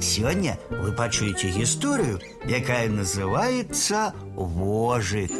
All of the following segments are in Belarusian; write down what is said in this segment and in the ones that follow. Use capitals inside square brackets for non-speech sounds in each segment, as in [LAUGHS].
Сегодня вы пачуеце историю, якая называется вожик.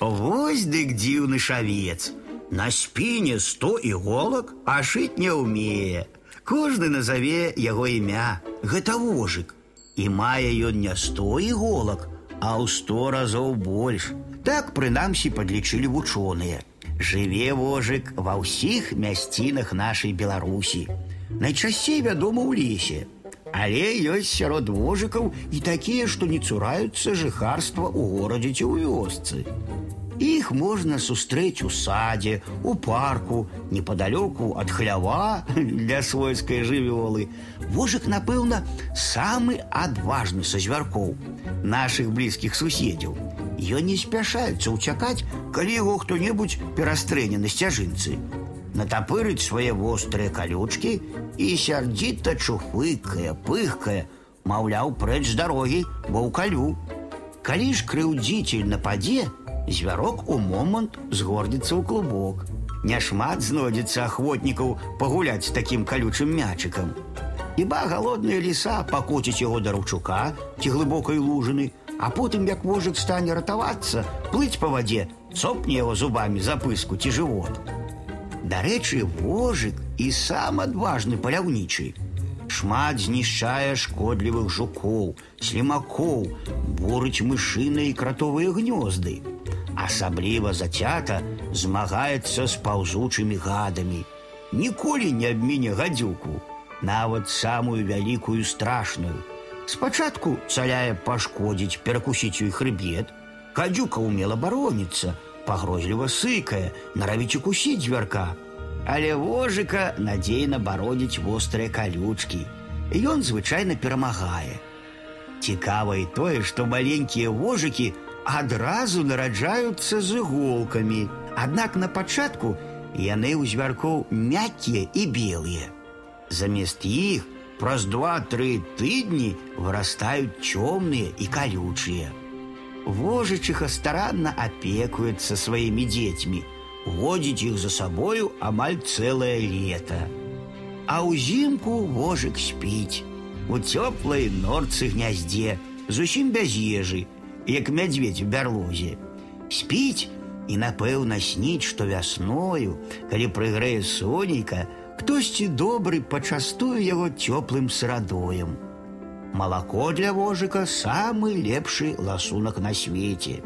Вось дык дзіўны шавец. На спине сто иголок, а шить не умее. Кожны назове яго імя. Гэта вожык. І мае ён не сто иголок, а ў сто разоў больш. Так прынамсі падлічылі вучоныя. Жыве вожык ва ўсіх мясцінах нашай Беларусі. Найчасцей вядома ў лесе. Але ёсць сярод вожыкаў і такія, што не цураюцца жыхарства ў горадзе ці ў вёсцы. Іх можна сустрэць у садзе, у парку, непадалёку ад хлява [LAUGHS] для свойскай жывёлы. Вожык, напэўна, самы адважны са звяркоў, нашых блізкіх суседзяў. Ён не спяшаецца ўцякаць, калі яго хто-небудзь перастрэне на сцяжынцы. Натапырыць свае вострыя калючкі і сярдзіта чухвыкае, пыхкае, маўляў, прэч з дарогі, бо ў калю. Калі ж крыўдзіцель нападзе, звярок у момант згордзіцца ў клубок. Няшмат знойдзецца ахвотнікаў пагуляць з такім калючым мячыкам. Хіба галодная ліса пакоціць яго да ручука ці глыбокай лужыны, а потым як вожык стане ратавацца, плыць па вадзе, цопне яго зубамі за пыску ці жывот. Дарэчы, вожык і сам адважны паляўнічы. Шмат знішчае шкодлівых жукоў, слімакоў, бурыць мышыныя і кратовыя гнёзды. Асабліва зацята змагаецца з паўзучымі гадамі. Ніколі не абміне гадзюку, нават самую вялікую страшную. Спачатку цаляе пашкодзіць, перакусіць у хрыбет. Гадзюка умела бароніцца, пагрозліва сыкае, наравіць укусіць звярка. Але вожыка надзейна бародзіць вострыя калючкі. Ён звычайна перамагае. Цікава і тое, што маленькія вожыкі адразу нараджаюцца з іголкамі. Аднак на пачатку яны ў звяркоў мяккія і белыя. Замест іх праз два-тры тыдні вырастаюць цёмныя і калючыя. Вожычыха старанна апекуецца сваімі дзецьмі, водзіць іх за сабою амаль цэлае лета. А ўзімку вожык спіць у цёплай норцы гняздзе, зусім без ежы, як мядзведь у бярлозе. Спіць і напэўна сніць, што вясною, калі прыгрэе сонейка, хтосьці добры пачастуе яго цёплым сырадоем. Малако для вожыка самы лепшы ласунак на свеце.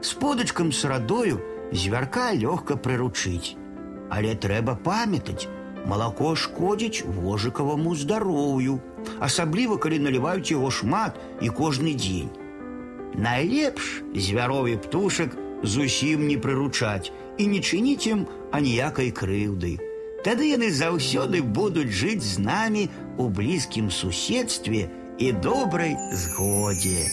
С подачкам сырадою звярка лёгка прыручыць. Але трэба памятаць, малако шкодзіць вожыкаваму здароўю, асабліва калі наліваюць яго шмат і кожны дзень. Найлепш звярові птушак зусім не прыручаць і не чыніць ім аніякай крыўды. Тады яны заўсёды будуць жыць з намі у блізкім суседстве і добрай згодзе.